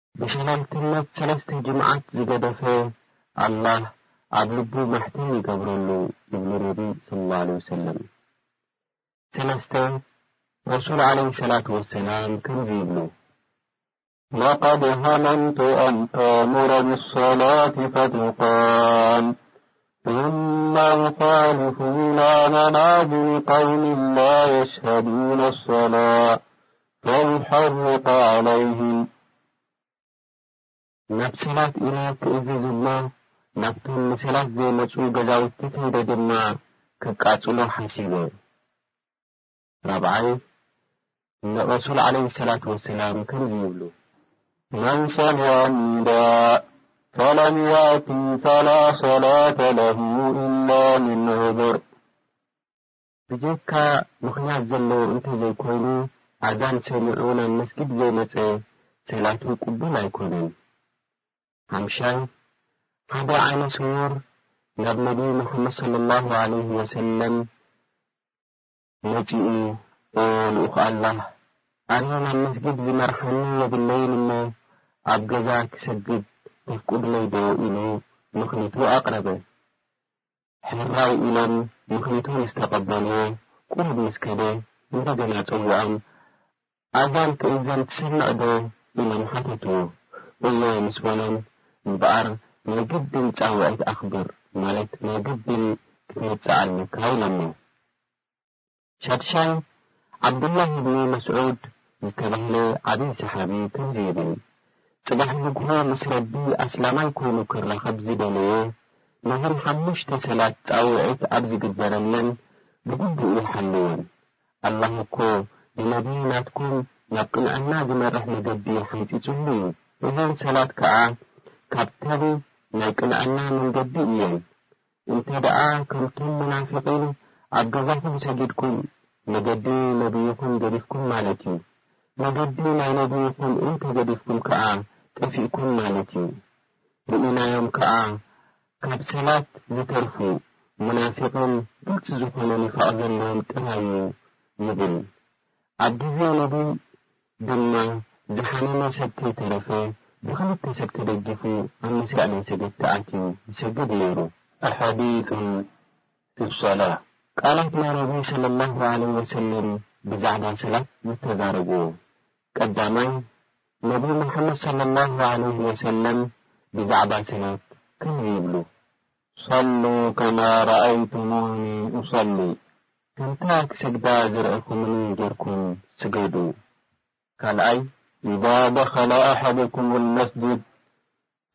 ብሸለልትነት ሰለስተ ጅምዓት ዝገደፈ ኣላህ ኣብ ልቡ ማሕተም ይገብረሉ ይብሉ ነቢ ሰለላሁ ዓለይሂ ወሰለም። ሰለስተ፣ ረሱል ዓለይሂ ሰላቱ ወሰላም ከምዚ ይብሉ። ለቀድ ሃመምቱ ኣን ኣእሙረ ብሶላቲ ፈቱቃም ሱመ ኡኻሊፉ ኢላ መናዚሊ ቀውሚን ላ የሽሀዱነ ሶላህ ፈዩሐርቁ ዐለይህም ናብ ሰላት ኢለ ክእዝዝ እሞ ናብቶም ንሰላት ዘይመጽኡ ገዛውቲ ከይደ ድማ ከቃጽሎ ሓሲበ። ራብዓይ፣ ንረሱል ዐለይሂ ሰላት ወሰላም ከምዚ ይብሉ። መን ሰሚዐ ኒዳእ ፈለም የእቲ ፈላ ሰላተ ለሁ ኢላ ምን ዑዝር። ብጀካ ምኽንያት ዘለዎ እንተ ዘይኮይኑ ኣዛን ሰሚዑ ናብ መስጊድ ዘይመጸ ሰላቱ ቅቡል ኣይኮነን። ሓምሻይ፣ ሓደ ዓይነ ስዉር ናብ ነብዩ መሓመድ ሰለላሁ ዓለይሂ ወሰለም መጺኡ ኦ ልኡኽ ኣላህ ኣነ ናብ መስጊድ ዝመርሓኒ የብለይን እሞ ኣብ ገዛ ክሰግድ ተፍቅዱለይዶ ኢሉ ምኽኒቱ ኣቕረበ። ሕራይ ኢሎም ምኽኒቱ ምስ ተቐበልዎ፣ ቁሩብ ምስ ከደ፣ እንደገና ጸውዖም፣ ኣዛን ትእዘን ትሰምዕ ዶ? ኢሎም ሓተትዎ። እወ ምስ በሎም፣ እምበኣር ናይ ግድን ጻውዒት ኣኽብር፣ ማለት ናይ ግድን ክትመጽእ ኣለካ ኢሎሞ። ሻድሻይ፣ ዓብዱላህ ብኒ መስዑድ ዝተባህለ ዓብዪ ሰሓቢ ከምዚ ይብል፣ ፅባሕ ንግሆ ምስ ረቢ ኣስላማይ ኮይኑ ክራኸብ ዝደለየ፣ ነዘን ሓሙሽተ ሰላት ፃውዒት ኣብ ዝግበረለን ብግቡእ ይሓልወን። ኣላህ እኮ ንነብዪ ናትኩም ናብ ቅንዕና ዝመርሕ መገዲ ሓንፂፁሉ እዩ። እዘን ሰላት ከዓ ካብተን ናይ ቅንዕና መንገዲ እየን። እንተ ደኣ ከምቶም ሙናፊቒን ኣብ ገዛኹም ሰጊድኩም መገዲ ነብይኹም ገዲፍኩም ማለት እዩ። መገዲ ናይ ነብይኹም እንተ ገዲፍኩም ከኣ ጠፊእኩም ማለት እዩ። ርኢናዮም ከኣ ካብ ሰላት ዝተርፉ ሙናፊቒን ግልጺ ዝኾነ ኒፋቕ ዘለዎም ጥራይ እዩ ይብል። ኣብ ግዜ ነብይ ድማ ዝሓመመ ሰብ ከይተረፈ ብኽልተ ሰብ ተደጊፉ ኣብ መስርዕ ናይ ሰገት ተኣትዩ ይሰግድ ነይሩ። ኣሓዲሱ ፊ ሶላህ፣ ቃላት ናይ ነብዩ ሰለላሁ ዓለይሂ ወሰለም ብዛዕባ ሰላት ዝተዛረብዎ፣ ቀዳማይ ነብዩ ሙሓመድ ሰለላሁ ዓለይሂ ወሰለም ብዛዕባ ሰላት ከምዚ ይብሉ፣ ሶሉ ከማ ረኣይቱሙኒ ኡሶሊ፣ ከምታ ክሰግዳ ዝረእኹምኒ ጌርኩም ስገዱ። ካልኣይ፣ ኢዛ ደኸለ ኣሐዱኩሙል መስጅድ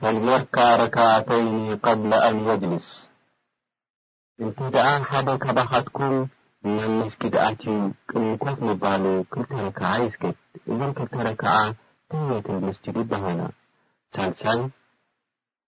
ፈልየርካዕ ረካዓተይኒ ቀብለ ኣን የጅልስ፣ እንተ ደኣ ሓደ ካባኻትኩም ናብ መስጊድ ኣትዩ ቅድሚ ኮፍ ምባሉ ክልተ ረካዓ ይስገድ፣ እዘን ክልተ ረካዓ ተህየተል መስጅድ ይበሃላ። ሳልሳይ፣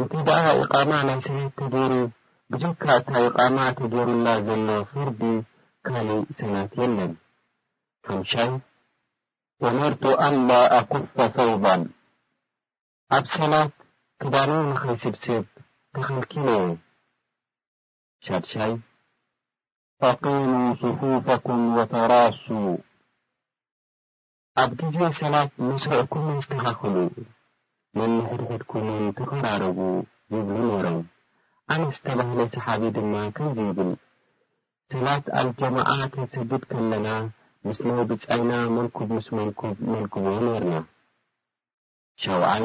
እቲ ደኣ ኢቓማ ናይ ሰነድ ተገይሩ ብጀካ እታ ኢቓማ ተገይሩላ ዘሎ ፍርዲ ካልእ ሰናት የለን። ሓምሻይ፣ ኡሚርቱ ኣላ ኣኩፈ ሰውባን፣ ኣብ ሰላት ክዳነይ ንኸይስብስብ ተኸልኪለ'የ። ሻድሻይ፣ ኣቂሙ ሱፉፈኩም ወተራሱ፣ ኣብ ግዜ ሰላት መስርዕኩም ኣስተኻኽሉ፣ ነንሕድሕድኩምን ተቐራረቡ ይብሉ ነይሮም። ኣነስ ዝተባህለ ሰሓቢ ድማ ከምዚ ይብል፣ ሰላት ኣልጀማዓ ክንሰግድ ከለና ምስ ናይ ብጻይና መንኩብ ምስ መንኩብ ነልግቦ ነይርና። ሻውዓይ።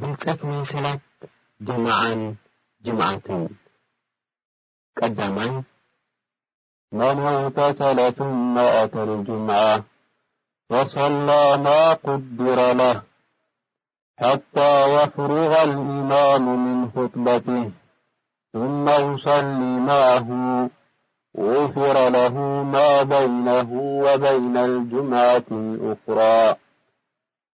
ብልጸፍ ናይ ሰላት ጀማዐን ጅምዓትን دم من اغتسل ثم أتى الجمعة فصلى ما قدر له حتى يفرغ الإمام من خطبته ثم يصلي معه غفر له ما بينه وبين الجمعة الأخرى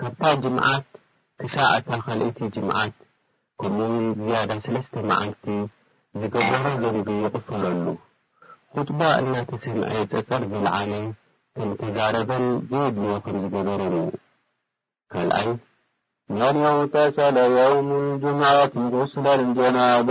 ካብታ ጅምዓት ክሳዕ እታ ኻልኣይቲ ጅምዓት፣ ከምኡውን ዝያዳ ሰለስተ መዓልቲ፣ ዝገበሮ ዘንቢ ይቕፈለሉ። ኹጥባ እናተሰምዐ ጸጸር ዘልዓለ ከም ተዛረበን ዘየድልዮ ከም ዝገበረን እዩ። ካልኣይ። መን እግተሰለ የውሙል ጅምዐቲ ጉስለል ጀናባ፣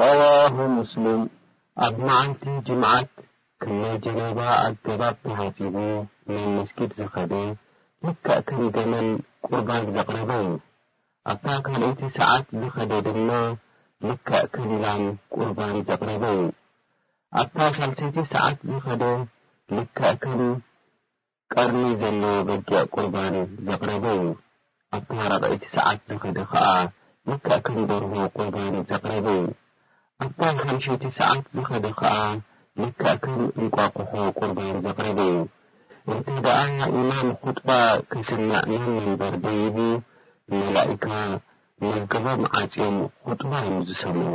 ረዋሁ ሙስሊም ኣብ መዓልቲ ጅምዓት ክምይ ጀናባ ኣገባብ ተሓጺቡ ናብ መስጊድ ዝኸደ ልክዕ ከም ገመል ቁርባን ዘቕረበ እዩ። ኣብታ ካልኣይቲ ሰዓት ዝኸደ ድማ ልክዕ ከም ላም ቁርባን ዘቕረበ እዩ። ኣብታ ሳልሰይቲ ሰዓት ዝኸደ ልክዕ ከም ቀርኒ ዘለዎ በጊዕ ቁርባን ዘቕረበ እዩ። ኣብቲ ሃራቒ'ቲ ሰዓት ዝኸደ ኸኣ ልክዕ ከም ደርሆ ቁርባን ዘቕረበ እዩ። ኣብታ ሓምሸይቲ ሰዓት ዝኸደ ኸኣ ልክዕ ከም እንቋቑሖ ቁርባን ዘቕረበ እዩ። እንተ ደኣ ኢማም ኹጥባ ከስምዕ ናብ መንበር ደይቡ፣ መላኢካ መዝገቦም ዓጽዮም ኹጥባ እዮም ዝሰምዑ።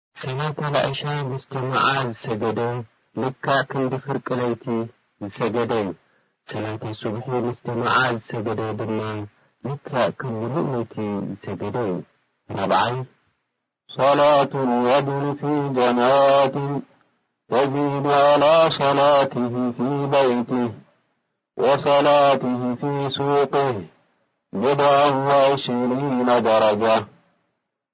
ሰላት ኣልዕሻ ምስ ጀማዓ ዝሰገደ ልክዕ ክንዲ ፍርቂ ለይቲ ዝሰገደ ዩ። ሰላት ኣሱብሒ ምስ ጀማዓ ዝሰገደ ድማ ልክዕ ከም ሙሉእ ለይቲ ዝሰገደ ዩ። ራብዓይ። ሰላት ረጁል ፊ ጀማዓት ተዚዱ ዓላ ሰላትህ ፊ በይትህ ወሰላትህ ፊ ሱቅህ ቢድዐን ወዕሽሪነ ደረጃ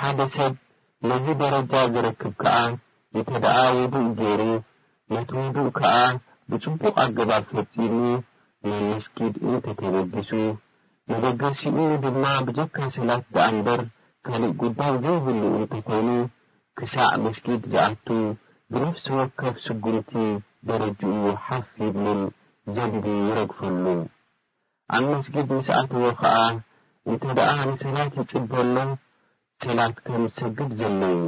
ሓደ ሰብ ነዚ ደረጃ ዚረክብ ከኣ፣ እንተደኣ ውዱእ ገይሩ፣ ነቲ ውዱእ ከኣ ብጽቡቕ ኣገባብ ፈጺሙ ናብ መስጊድ እንተ ተበጊሱ፣ መበገሲኡ ድማ ብጀካ ሰላት ደኣ እምበር ካልእ ጉዳይ ዘይብሉ እንተ ኾይኑ፣ ክሳዕ መስጊድ ዚኣቱ ብነፍሲ ወከፍ ስጉምቲ ደረጅኡ ሓፍ ይብልን ዘቢቡ ይረግፈሉን። ኣብ መስጊድ ምስ ኣተወ ከኣ እንተ ደኣ ንሰላት ይጽበ ኣሎ ሰላት ከም ዝሰግድ ዘሎዩ።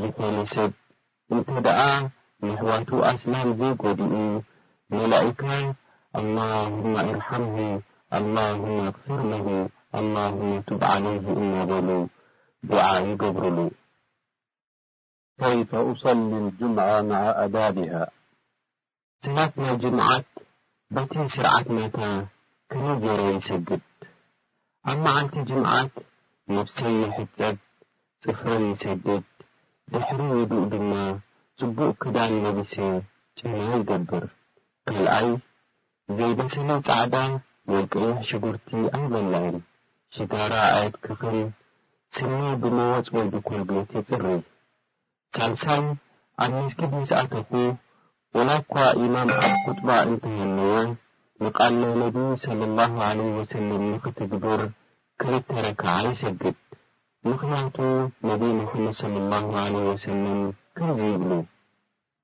ዝኾነ ሰብ እንተ ደኣ ነሕዋቱ ኣስላም ዘይጎዲኡ መላኢካ ኣላሁማ ኢርሓምሁ ኣላሁማ ኣግፍር ለሁ ኣላሁማ ቱብ ዓለይሂ እናበሉ ዱዓ ይገብሩሉ። ከይፈ ኡሰሊ ልጁምዓ መዓ ኣዳብሃ፣ ሰላት ናይ ጅምዓት በቲ ስርዓት ናታ ከመይ ገይረ ይሰግድ፣ ኣብ መዓልቲ ጅምዓት ነብሰይ ይሕጸብ፣ ጽፍረይ ይሰድድ፣ ድሕሪ ውዱእ ድማ ጽቡቕ ክዳን ለቢሰ ጨና ይገብር፣ ካልኣይ ዘይበሰለ ጻዕዳ ወይ ቀይሕ ሽጉርቲ ኣይበላዕን፣ ሽጋራ ኣየትክኽን፣ ስኒ ብመወጽ ወይ ብኮልጌት የጽርይ። ሳልሳይ፣ ኣብ መስጊድ ምስ ኣተኹ፣ ወላኳ ኢማም ኣብ ኹጥባ እንተሃለወ፣ ንቃለ ነቢ ሰለላሁ ዓለይሂ ወሰለም ንኽትግብር ክልተ ረክዓ ይሰግድ። ምኽንያቱ ነቢ ሙሓመድ ሰለላሁ ዓለይሂ ወሰለም ከምዚ ይብሉ።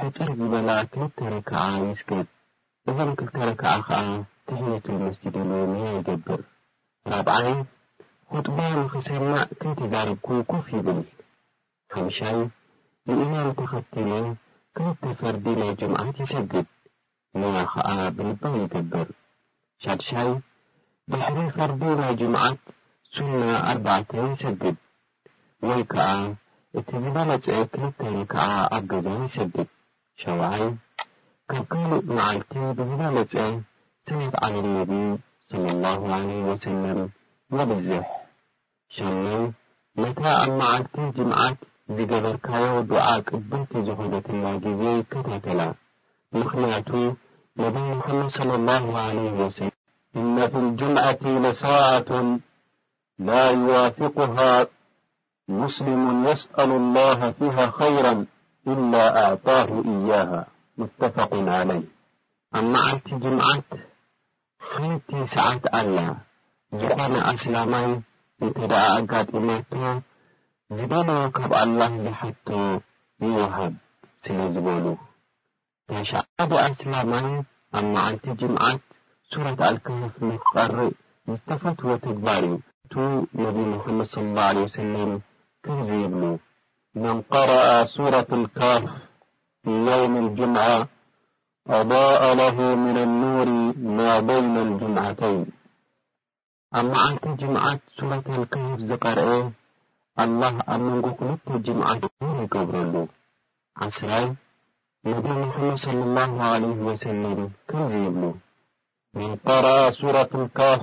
ሕጽር ዝበላ ክልተ ረካዓ ይስገድ እዞም ክልተ ረካዓ ከኣ ተሕየቱል መስጂድ ኢሉ ንያ ይገብር ራብዓይ ኹጥባ ንኽሰምዕ ከይተዛረብኩ ኮፍ ይብል ሓምሻይ ንኢማም ተኸቲሉ ክልተ ፈርዲ ናይ ጅምዓት ይሰግድ ንያ ኸኣ ብልባ ይገብር። ሻድሻይ፣ ድሕሪ ፈርዲ ናይ ጅምዓት ሱና ኣርባዕተ ይሰግድ፣ ወይ ከኣ እቲ ዝበለጸ ክልተ ረክዓ ኣብ ገዛ ይሰግድ። ሻውዓይ፣ ካብ ካልእ መዓልቲ ብዝበለጸ ሰላት ዓለ ነቢ ሰለላሁ ዓለይሂ ወሰለም የብዝሕ። ሻምናይ፣ ነታ ኣብ መዓልቲ ጅምዓት ዝገበርካዮ ዱዓ ቅብልቲ ዝኾነትላ ግዜ ይከታተላ፣ ምኽንያቱ ነብይ ሙሓመድ ሰለሏሁ ዓለይሂ ወሰለም፣ ኢነ ፊ ልጅምዐቲ ለሳዐቱን ላ ዩዋፊቁሃ ሙስሊሙን የስአሉ ላሀ ፊሃ ኸይረን ኢላ ኣዕጣሁ ኢያሃ፣ ሙተፈቁን ዓለይህ። ኣብ መዓልቲ ጅምዓት ሓንቲ ሰዓት ኣላ ዝኾነ ኣስላማይ እንተደኣ ኣጋጢማቶ ዝደለዮ ካብ ኣላህ ዝሓቶ ይወሃብ ስለ ዝበሉ። ታሽዓ ሓደ ኣስላማይ ኣብ መዓልቲ ጅምዓት ሱረት ኣልካህፍ ንክቀርእ ዝተፈትወ ተግባር እዩ። እቱ ነቢ ሙሓመድ ሰለላሁ ዓለይሂ ወሰለም ከምዚ ይብሉ። መን ቀረኣ ሱረት ኣልካህፍ ፊ የውም ኣልጅምዓ ኣዳኣ ለሁ ምነ ኑሪ ማ በይነ ኣልጅምዓተይን፣ ኣብ መዓልቲ ጅምዓት ሱረት ኣልከህፍ ዝቐርኤ፣ ኣላህ ኣብ መንጎ ክልተ ጅምዓት ኑር ይገብረሉ። ዓስራይ፣ ነቢ ሙሓመድ ሰለላሁ ዓለይሂ ወሰለም ከምዚ ይብሉ፣ መን ቀረኣ ሱረት ኣልከህፍ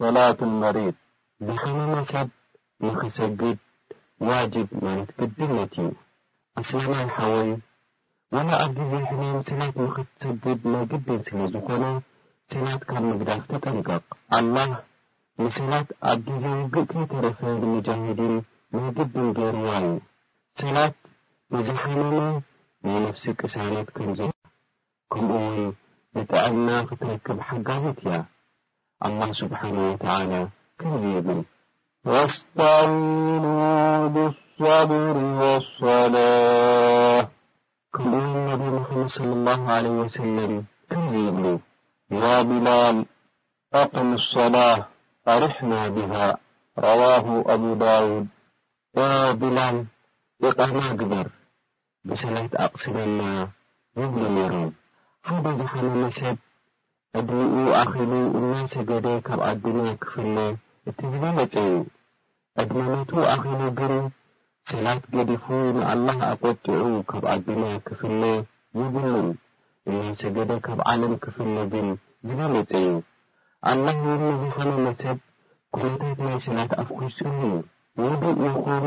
ሶላቱል መሪድ ዝሐመመ ሰብ ንኽሰግድ ዋጅብ ማለት ግድነት እዩ ኣስላማይ ሐወይ ወላ ኣብ ግዜ ሕማም ሰላት ንኽትሰግድ ናይ ግድን ስለ ዝኾነ ሰላት ካብ ምግዳፍ ተጠንቀቅ ኣላህ ንሰላት ኣብ ግዜ ውግእ ከይተረፈ ንሙጃሂዲን ናይ ግድን ገይርዋ እዩ ሰላት ንዝሐመመ ናይ ነፍሲ ቅሳነት ከም ከምኡ ውን ንጥዕና ክትረክብ ሓጋዚት እያ። ኣላህ ስብሓነሁ ወተዓላ ከምዚ ይብል። ወስተዒኑ ብሶብሪ ወሶላህ። ከምኡ ውን ነቢ ሙሓመድ ሰለላሁ ዓለይሂ ወሰለም ከምዚ ይብሉ። ያ ቢላል ኣቅም ሶላህ ኣሪሕና ቢሃ። ረዋሁ ኣቡ ዳውድ። ኦቢላል ኢቃማ ግበር ብስለት ኣቕስበልና ይብሉ ነይሮም። ሓደ ዝሓመመ ሰብ ዕድሚኡ ኣኺሉ እናሰገደ ካብ ኣዱንያ ክፍለ እቲ ዝበለጸ እዩ። ዕድመ ሞቱ ኣኺሉ ግን ሰላት ገዲፉ ንኣላህ ኣቖጢዑ ካብ ኣዱንያ ክፍለ የብሉን። እናሰገደ ካብ ዓለም ክፍለ ግን ዝበለጸ እዩ። ኣላህ እውን ንዝሓመመ ሰብ ኩነታት ናይ ሰላት ኣፍኲሱሉ እዩ። ውዱእ ይኹን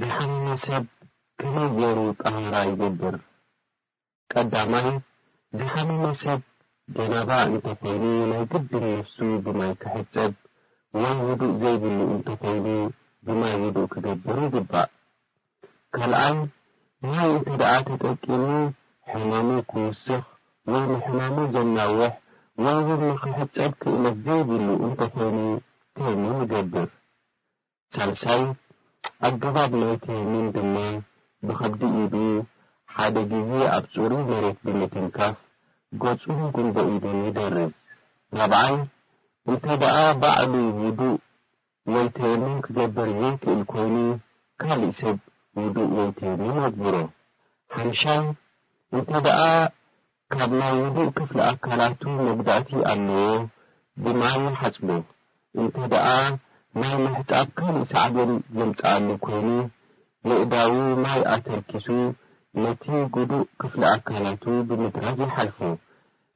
ዝሓመመ ሰብ ከመይ ገይሩ ጠሃራ ይገብር? ቀዳማይ፣ ዝሓመመ ሰብ ጀናባ እንተኾይኑ ናይ ግድን ነብሱ ብማይ ክሕጸብ ወይ ውዱእ ዘይብሉ እንተኾይኑ ብማይ ውዱእ ክገብር ይግባእ። ካልኣይ፣ ማይ እንተድኣ ተጠቂሙ ሕማሙ ክውስኽ ወይ ንሕማሙ ዘናውሕ ወይ'ውን ንኽሕጸብ ክእለት ዘይብሉ እንተኾይኑ ተይሙም ይገብር። ሳልሳይ ኣገባብ ናይ ተየሙም ድማ ብኸብዲ ኢዱ ሓደ ግዜ ኣብ ጽሩይ መሬት ብምትንካፍ ገጹን ጉንቦ ኢዱን ይደርዝ። ራብዓይ እንተደኣ ባዕሉ ውዱእ ወይ ተየሙም ክገብር ዘይክእል ኮይኑ ካልእ ሰብ ውዱእ ወይ ተየሙም የግብሮ። ሓምሻይ እንተደኣ ካብ ናይ ውዱእ ክፍሊ ኣካላቱ መጉዳእቲ ኣለዎ ብማይ ይሓጽቦ። እንተደኣ ናይ ምሕጻብ ካልእ ሳዕቤን ዘምጽኣሉ ኮይኑ፣ የእዳዉ ማይ ኣተርኪሱ ነቲ ጉዱእ ክፍሊ ኣካላቱ ብምድራዝ ይሓልፎ።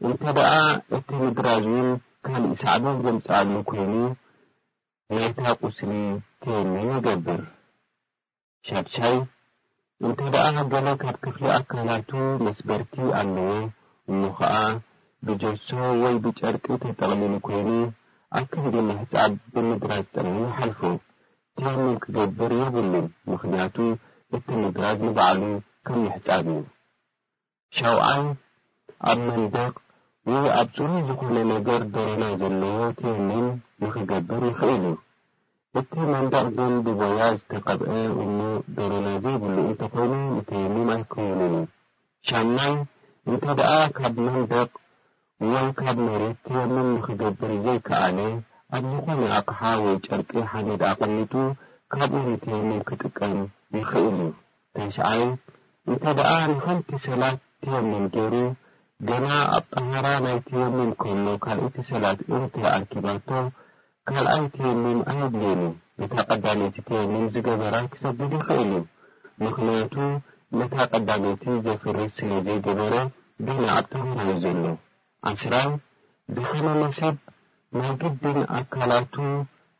እንተደኣ እቲ ምድራዝ ውን ካልእ ሳዕቤን ዘምጽኣሉ ኮይኑ ናይታ ቁስሊ ተየሚን ይገብር። ቻድቻይ እንተደኣ ገለ ካብ ክፍሊ ኣካላቱ መስበርቲ ኣለዎ እሞ ኸኣ ብጀሶ ወይ ብጨርቂ ተጠቕሊሉ ኮይኑ ኣብ ክንዲ ምሕጻብ ብምድራዝ ጥራይ ይሓልፎ። ተየሙም ክገብር የብሉን ምኽንያቱ እቲ ምድራዝ ንባዕሉ ከም ምሕጻብ እዩ። ሻውዓይ፣ ኣብ መንደቕ ወይ ኣብ ጽሩይ ዝኾነ ነገር ደሮና ዘለዎ ትልምን ንኽገብር ይኽእል እዩ። እቲ መንደቕ ግን ብቦያ ዝተቐብኣ እሞ ደሮና ዘይብሉ እንተኾይኑ ንትልምም ኣይክውንን እዩ። ሻምናይ፣ እንተድኣ ካብ መንደቕ ወይ ካብ መሬት ተየሙም ንኺገብር ዘይከኣለ፣ ኣብ ዝኾነ ኣቕሓ ወይ ጨርቂ ሓመድ ኣቐሚጡ ካብኡ ንተየሙም ኪጥቀም ይኽእል እዩ። ታሽዓይ፣ እንተ ደኣ ንሓንቲ ሰላት ተየሙም ገይሩ፣ ገና ኣብ ጠሃራ ናይ ተየሙም ከሎ ካልኣይቲ ሰላት እንተ ኣርኪባቶ፣ ካልኣይ ክየምን ኣየድልዮን እዩ ነታ ቀዳመይቲ ክየምን ዝገበራ ክሰድድ ይክእል እዩ ምክንያቱ ነታ ቀዳመይቲ ዘፍርስ ስለ ዘይገበሮ ገና ኣብ ታምራ እዩ ዘሎ ዓስራይ ዝሓመመ ሰብ ናይ ግድን ኣካላቱ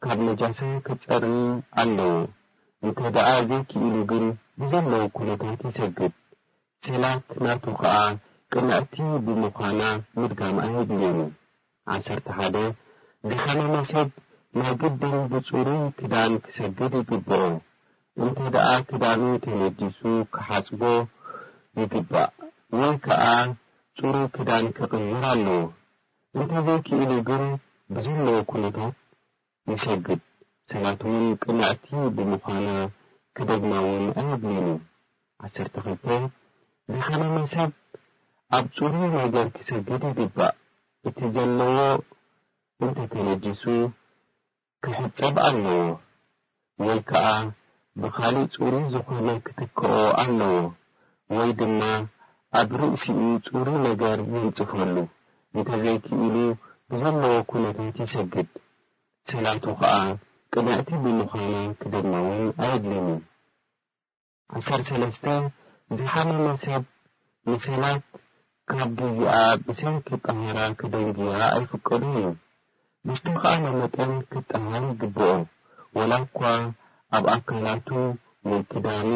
ካብ ነጃሳ ክጸሪ ኣለዎ እንተ ደኣ ዘይክኢሉ ግን ብዘለዎ ኩነታት ይሰግድ ሰላት ናቱ ከኣ ቅንዕቲ ብሙካና ምድጋም ኣየድልዮን እዩ ዓሰርተ ሓደ፣ ዝሓመመ ሰብ ናይ ግድን ብጽሩይ ክዳን ክሰግድ ይግብኦ፣ እንተድኣ ክዳኑ ተነጂሱ ክሓጽቦ ይግባእ ወይ ከኣ ጽሩይ ክዳን ክቕይር ኣለዎ፣ እንተዘይክኢሉ ግን ብዘለዎ ኩነታት የሰግድ ሰላት ውን ቅንዕቲ ብምዃና ክደግማ ውን ኣይብሉን ዓሰርተ ክልተ ዝሓመመ ሰብ ኣብ ጽሩይ ነገር ክሰግድ ይግባእ እቲ ዘለዎ እንተተነጂሱ ክሕጸብ ኣለዎ ወይ ከኣ ብኻልእ ጽሩይ ዝኾነ ክትክኦ ኣለዎ፣ ወይ ድማ ኣብ ርእሲኡ ጽሩይ ነገር ይንጽፈሉ፣ እንተ ዘይክኢሉ ብዘለዎ ኩነታት ይሰግድ፣ ሰላቱ ኸኣ ቅንዕቲ ብምዃና ክድነውን ኣየድልይን እዩ። ዓሰርተ ሰለስተ ዝሓመመ ሰብ ንሰላት ካብ ግዚኣ ብሰንኪ ጠሃራ ከደንግያ ኣይፍቀዱን እዩ። ብዝተኻእለ መጠን ክጠሃር ይግበኦ ወላኳ ኣብ ኣካላቱ ወይ ክዳኑ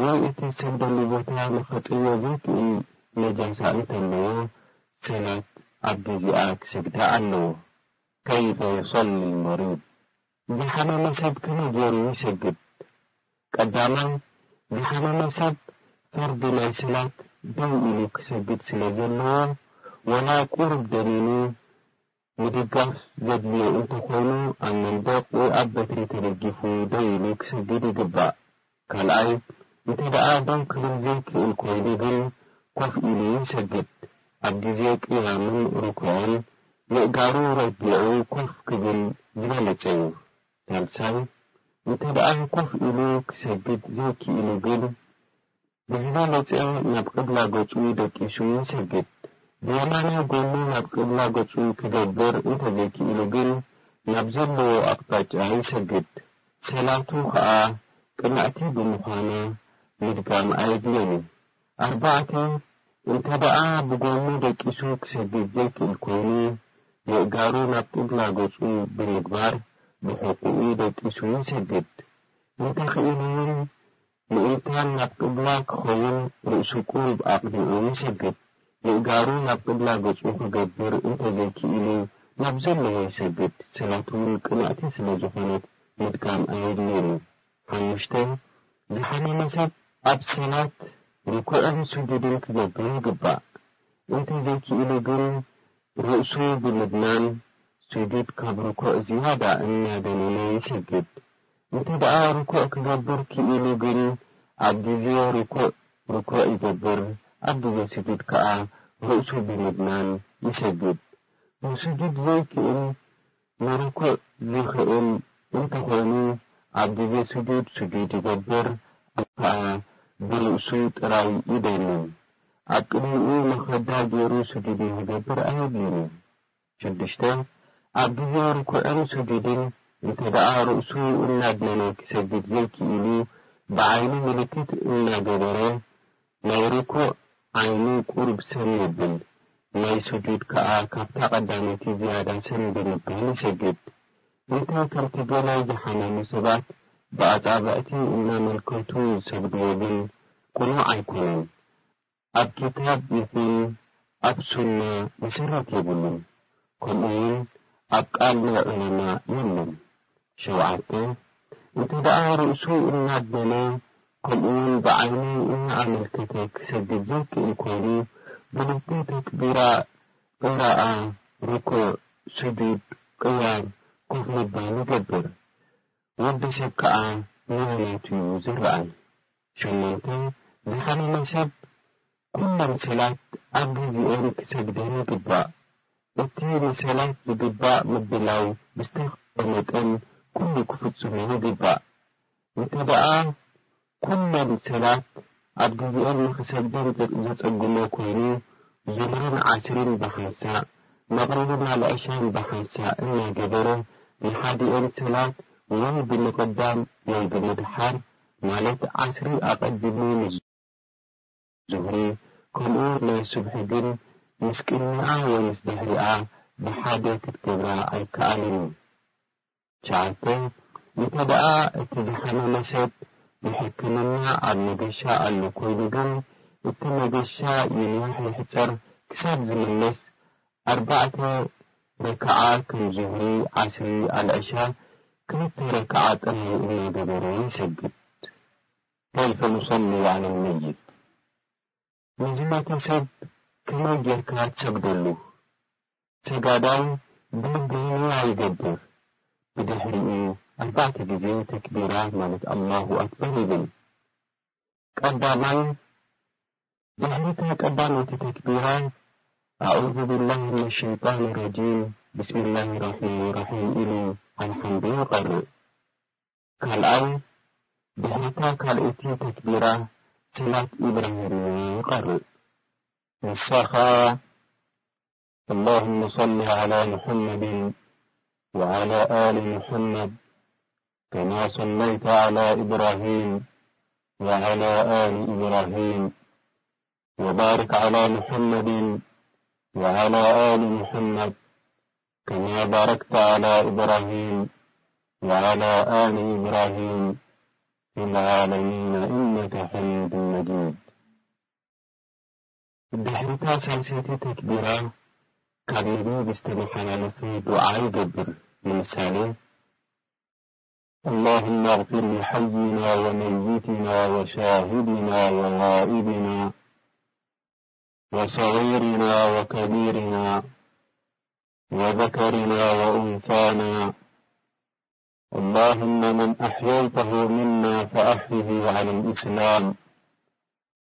ወይ እቲ ዝሰግደሉ ቦታ ንኸጽርዮ ዘይክእል ነጃሳ እንተለዎ ሰላት ኣብ ግዚኣ ክሰግዳ ኣለዎ። ከይፈ ዩሰሊ ልመሪድ ዝሓመመ ሰብ ከመይ ጌሩ ይሰግድ? ቀዳማይ፣ ዝሓመመ ሰብ ፈርዲ ናይ ሰላት ደው ኢሉ ክሰግድ ስለ ዘለዎ፣ ወላ ቁሩብ ደኒኑ ምድጋፍ ዘድልዮ እንተ ኾይኑ ኣብ መንደቕ ወይ ኣብ በትሪ ተደጊፉ ደው ኢሉ ክሰግድ ይግባእ። ካልኣይ፣ እንተደኣ ደው ክብል ዘይክእል ኮይኑ ግን ኮፍ ኢሉ ይሰግድ። ኣብ ግዜ ቅያምን ሩኩዕን የእጋሩ ረጊዑ ኮፍ ክብል ዝበለጸ'ዩ። ሳልሳይ፣ እንተደኣ ኮፍ ኢሉ ክሰግድ ዘይክኢሉ ግን ብዝበለጸ ናብ ቅብላ ገጹ ደቂሱ ይሰግድ። ብየማናይ ጎኑ ናብ ቅብላ ገጹ ክገብር እንተዘይክኢሉ ግን ናብ ዘለዎ ኣቕጣጫ ይሰግድ። ሰላቱ ከኣ ቅንዕቲ ብምዃና ምድጋም ኣየድልዮን እዩ። ኣርባዕተ፣ እንተደኣ ብጎኑ ደቂሱ ክሰግድ ዘይክእል ኮይኑ፣ የእጋሩ ናብ ቂብላ ገጹ ብምግባር ብሕቁኡ ደቂሱ ይሰግድ። እንተኽኢሉ'ውን ምእንታን ናብ ቅብላ ክኸውን ርእሱ ቁሩብ ኣቕዲዑ ይሰግድ። የእጋሩ ናብ ቅብላ ገጹ ክገብር እንተ ዘይክኢሉ ናብ ዘለዎ ይሰግድ፣ ሰላት እውን ቅንዕቲ ስለ ዝኾነት ምድጋም ኣየድልዮን እዩ። ሓሙሽተ፣ ዝሓመመ ሰብ ኣብ ሰላት ርኩዕን ስጁድን ክገብር ይግባእ። እንተ ዘይክኢሉ ግን ርእሱ ብምድናን ስጁድ ካብ ርኩዕ ዝያዳ እናደነነ ይሰግድ። እንተድኣ ርኩዕ ክገብር ክኢሉ ግን ኣብ ግዜ ርኩዕ ርኩዕ ይገብር፣ ኣብ ግዜ ስጁድ ከኣ ርእሱ ብምድናን ይሰግድ። ንስጁድ ዘይክእል ንርኩዕ ዝኽእል እንተኾይኑ ኣብ ግዜ ስጁድ ስጁድ ይገብር ኣብ ከኣ ብርእሱ ጥራይ ይደንን። ኣብ ቅድሚኡ መኸዳ ጌሩ ስጁድ ንክገብር ኣየድልዮን እዩ። ሽዱሽተ፣ ኣብ ግዜ ርኩዕን ሱጁድን እንተድኣ ርእሱ እናድነነ ክሰግድ ዘይክኢሉ ብዓይኑ ምልክት እናገበረ ናይ ርኩዕ ዓይኑ ቁሩብ ሰም የብል፣ ናይ ሱጁድ ከኣ ካብታ ቀዳመይቲ ዝያዳ ሰም ብምባል ይሰግድ። እንተ ከምቲ ገለ ዝሓመሙ ሰባት ብኣጻብዕቲ እናመልከቱ ዝሰግድዎ ግን ቅኑዕ ኣይኮነን። ኣብ ኪታብ ይኹን ኣብ ሱና መሰረት የብሉን ከምኡ ውን ኣብ ቃል ናይ ዑለማ የለን ሸውዓተ እንተ ደኣ ርእሱ እናበለ ከምኡ ውን ብዓይኑ እናኣመልከተ ክሰግድ ዘይክእል ኮይኑ ብልተ ተክቢራ ቂራኣ ርኩዕ ሱጁድ ቂያም ኮፍ ምባል ይገብር ወዲ ሰብ ከኣ ንዋናቱ ዩ ዝረኣይ። ሸሞንተ፣ ዝሓመመ ሰብ ኩሉ ምሰላት ኣብ ግዜኦም ክሰግደን ይግባእ። እቲ ምሰላት ዝግባእ ምድላይ ብዝተኽእለ መጠን ኩሉ ክፍጽሞ ይግባእ። እንተደኣ ኩሎም ምሰላት ኣብ ግዜኦም ንኽሰግደን ዘጸግሞ ኮይኑ፣ ዙህርን ዓስርን ብሓንሳእ፣ መቕሪብን ኣልዕሻን ብሓንሳእ እናገበረ ንሓዲኤን ሰላት ወይ ብምቕዳም ወይ ብምድሓር ማለት ዓስሪ ኣቐዲሙ ምስ ዙህሪ ከምኡ ናይ ሱብሒ ግን ምስ ቅድሚኣ ወይ ምስ ድሕሪኣ ብሓደ ክትገብራ ኣይከኣልን እዩ። ትሽዓተ፣ እንተደኣ እቲ ዝሓመመ ሰብ ንሕክምና ኣብ መገሻ ኣሎ ኮይኑ ግን እቲ መገሻ ይንዋሕ ይሕጸር ክሳብ ዝምለስ ኣርባዕተ ረካዓ ከም ዙህሪ ዓስሪ ኣልዕሻ ክልተ ረካዓ ጥራይ እናገበረ ይሰግድ ከይፈ ኑሰሊ ዓለል መይት ንዝሞተ ሰብ ከመይ ጌርካ ትሰግደሉ ሰጋዳይ ብልግህና ይገብር ብድሕሪኡ ኣርባዕተ ግዜ ተክቢራ ማለት ኣላሁ ኣክበር ይብል ቀዳማይ፣ ድሕሪታ ቀዳመይቲ ተክቢራ፣ ኣዑዙ ቢላሂ ሚነ ሸይጣኒ ረጂም፣ ቢስሚላሂ ራሕማኒ ራሒም ኢሉ ኣልሓምዱ ይቐርእ። ካልኣይ፣ ድሕሪታ ካልኣይቲ ተክቢራ ሰላት ኢብራሂምያ ይቐርእ። ንሳ ከኣ፣ اللهم صل على محمد وعلى آل محمد كما صليت على إبراهيم وعلى آل إبراهيم وبارك على محمد وعلى آل محمد كما باركت على إبراهيم وعلى آل إبراهيم لي العالمين إنك حمد المجيد دحرتا سلسيت تكبيرة كبيبي بستمحلفي دعاي جبر يلسال اللهم اغفر لحينا وميتنا وشاهدنا وغائبنا وصغيرنا وكبيرنا وذكرنا وأنثانا اللهم من أحييته منا فأحيه على الإسلام